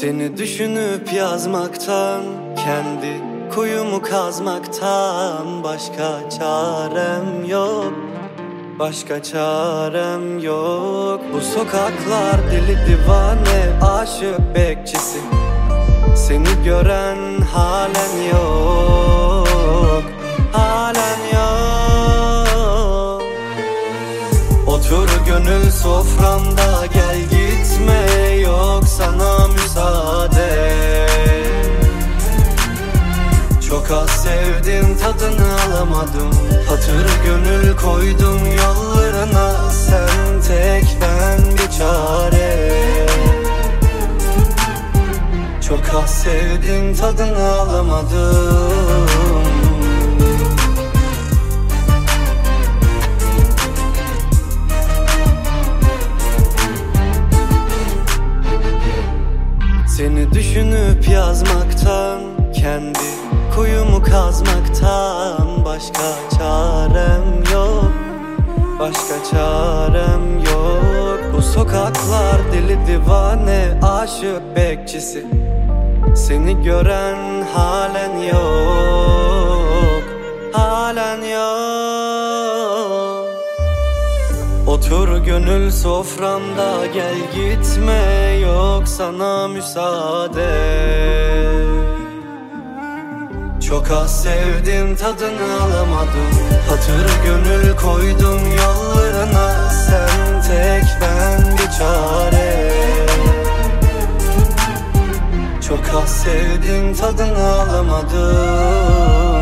Seni düşünüp yazmaktan Kendi kuyumu kazmaktan Başka çarem yok. Başka çarem yok. Bu sokaklar deli divane Aşık bekçisi. Seni gören halen yok Halen yok. Otur gönül soframda sevdim tadını alamadım. Hatır gönül koydum yollarına. Sen tek ben bir çare. Çok az sevdim tadını alamadım. Seni düşünüp yazmaktan Kendi kuyumu kazmaktan Başka çarem yok. Başka çarem yok. Bu sokaklar deli divane Aşık bekçisi. Seni gören halen yok. Halen yok. Otur gönül soframda gel gitme yok sana müsaade Az sevdim tadını alamadım. Hatır gönül koydum yollarına. Sen tek ben bir çare. Çok az sevdim tadını alamadım